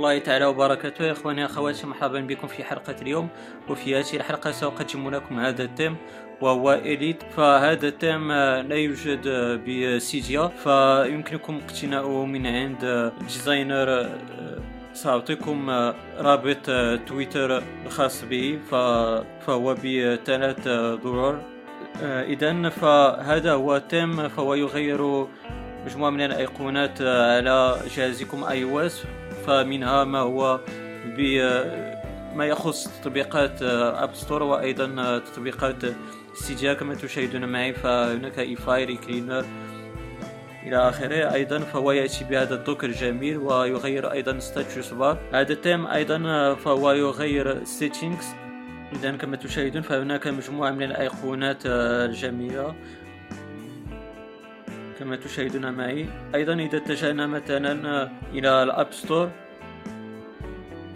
الله تعالى وبركاته. يا إخواني اخواتي مرحبا بكم في حلقة اليوم. وفي هذه الحلقة سأقدم لكم هذا التيم وهو Elite. فهذا التيم لا يوجد بسيجيا فيمكنكم اقتناؤه من عند designer سأعطيكم رابط تويتر الخاص به. فهو بثلاث دولار إذا فهذا هو التيم. فهو يغير مجموعة من الأيقونات على جهازكم iOS فمنها ما هو ب ما يخص تطبيقات App Store وأيضا تطبيقات سيجيا كما تشاهدون معي. فهناك iFile iCleaner إلى آخره. أيضا فهو يأتي بهذا ال dock الجميل ويغير أيضا status bar هذا التيم أيضا فهو يغير settings اذا كما تشاهدون فهناك مجموعة من الأيقونات الجميلة. كما تشاهدون معي. أيضا إذا اتجهنا مثلا إلى ال App Store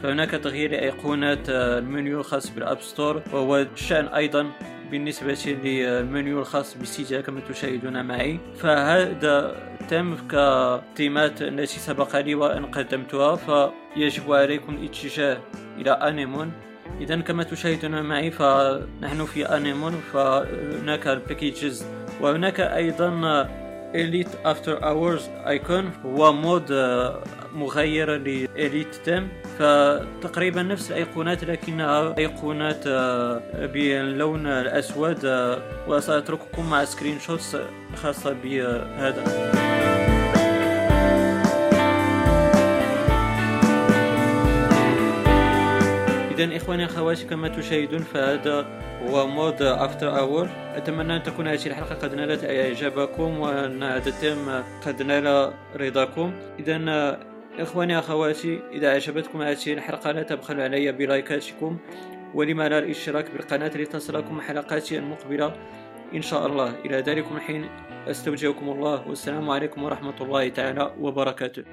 فهناك تغيير أيقونة المنيو الخاص بال App Store وهو الشأن أيضا بالنسبة للمنيو الخاص ب Cydia كما تشاهدون معي. فهذا theme ك theme ات التي سبق لي وأن قدمتها فيجب عليكم الاتجاه إلى Anemone. إذا كما تشاهدون معي فنحن في Anemone فهناك ال packages وهناك أيضا Elite After Hours icon هو mod آه، مغير ل Elite theme فتقريبا نفس الأيقونات لكنها أيقونات آه، باللون الأسود آه، وسأترككم مع screenshots خاصة بهذا. إذا إخواني أخواتي كما تشاهدون فهذا هو mod After Hours أتمنى أن تكون هذه الحلقة قد نالت إعجابكم وأن هذا التيم قد نال رضاكم. إذا إخواني أخواتي إذا أعجبتكم هذه الحلقة لا تبخلوا علي بلايكاتكم ولما لا الاشتراك بالقناة لتصلكم حلقاتي المقبلة. إن شاء الله. إلى ذلك الحين أستودعكم الله. والسلام عليكم ورحمة الله تعالى وبركاته.